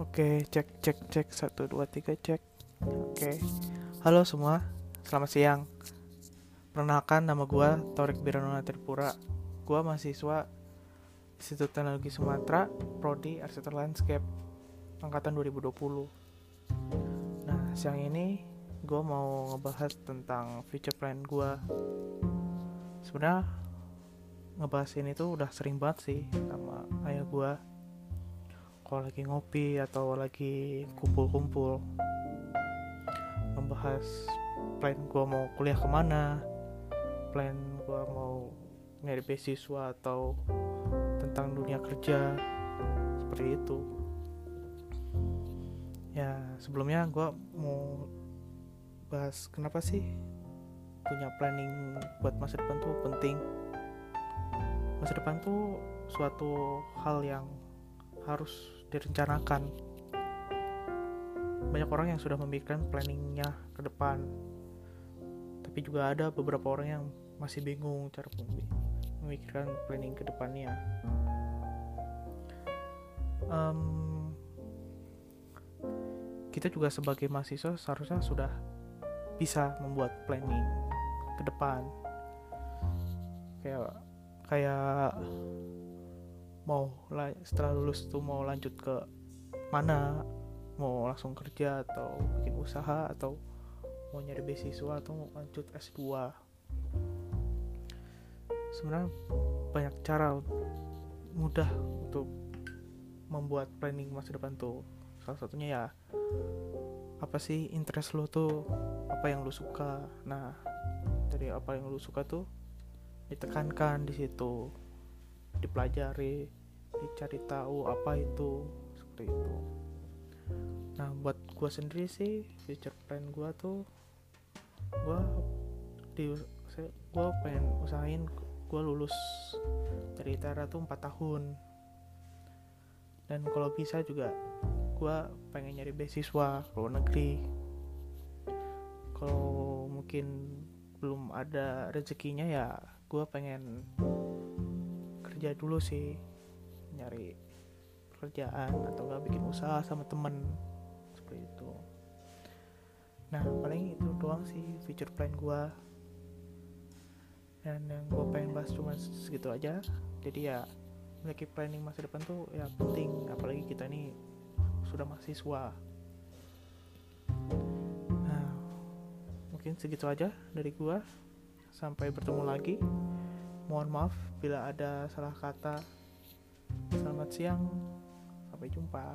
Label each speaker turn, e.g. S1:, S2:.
S1: Oke, cek cek cek satu dua tiga cek. Oke, halo semua, selamat siang. Perkenalkan nama gua Torik Biranona Tripura. Gua mahasiswa Institut Teknologi Sumatera, Prodi Arsitektur Landscape, angkatan 2020. Nah, siang ini gua mau ngebahas tentang future plan gua. Sebenarnya ngebahas ini tuh udah sering banget sih sama ayah gua kalau lagi ngopi atau lagi kumpul-kumpul. Membahas plan gue mau kuliah ke mana plan gue mau nyari beasiswa atau tentang dunia kerja seperti itu. Ya sebelumnya gue mau bahas kenapa sih punya planning buat masa depan tuh penting. Masa depan tuh suatu hal yang harus direncanakan. Banyak orang yang sudah memikirkan planningnya ke depan. Tapi juga ada beberapa orang yang masih bingung cara memikirkan planning ke depannya. Um, kita juga sebagai mahasiswa seharusnya sudah bisa membuat planning ke depan. Kayak kayak mau setelah lulus tuh mau lanjut ke mana? Mau langsung kerja atau bikin usaha atau mau nyari beasiswa atau mau lanjut S2 sebenarnya banyak cara mudah untuk membuat planning masa depan tuh. Salah satunya ya apa sih interest lo tuh? Apa yang lo suka? Nah dari apa yang lo suka tuh ditekankan di situ dipelajari dicari tahu apa itu seperti itu. Nah buat gue sendiri sih future plan gue tuh gue di gue pengen usahain gue lulus dari ITERA tuh 4 tahun. Dan kalau bisa juga gue pengen nyari beasiswa ke luar negeri. Kalau mungkin belum ada rezekinya ya gue pengen kerja dulu sih. Nyari pekerjaan atau nggak bikin usaha sama temen seperti itu. Nah paling itu doang sih future plan gue dan yang gue pengen bahas cuma segitu aja. Jadi ya memiliki planning masa depan tuh ya penting. Apalagi kita ini sudah mahasiswa. Nah mungkin segitu aja dari gue sampai bertemu lagi Mohon maaf bila ada salah kata. Selamat siang, sampai jumpa.